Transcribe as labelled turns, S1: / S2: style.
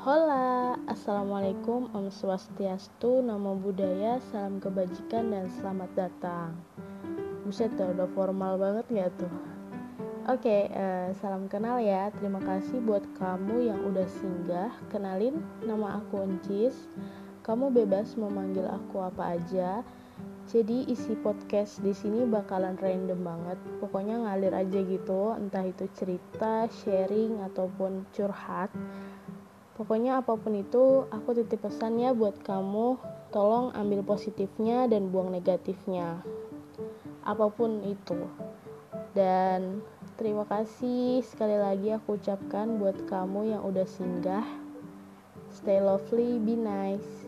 S1: Hola, Assalamualaikum, Om Swastiastu, Namo Buddhaya, Salam Kebajikan, dan selamat datang Buset tuh, udah formal banget gak tuh? Oke, uh, salam kenal ya Terima kasih buat kamu yang udah singgah Kenalin, nama aku Uncis Kamu bebas memanggil aku apa aja jadi isi podcast di sini bakalan random banget. Pokoknya ngalir aja gitu, entah itu cerita, sharing ataupun curhat. Pokoknya apa pun itu, aku titip pesan ya buat kamu, tolong ambil positifnya dan buang negatifnya. Apa pun itu. Dan terima kasih sekali lagi aku ucapkan buat kamu yang udah singgah. Stay lovely, be nice.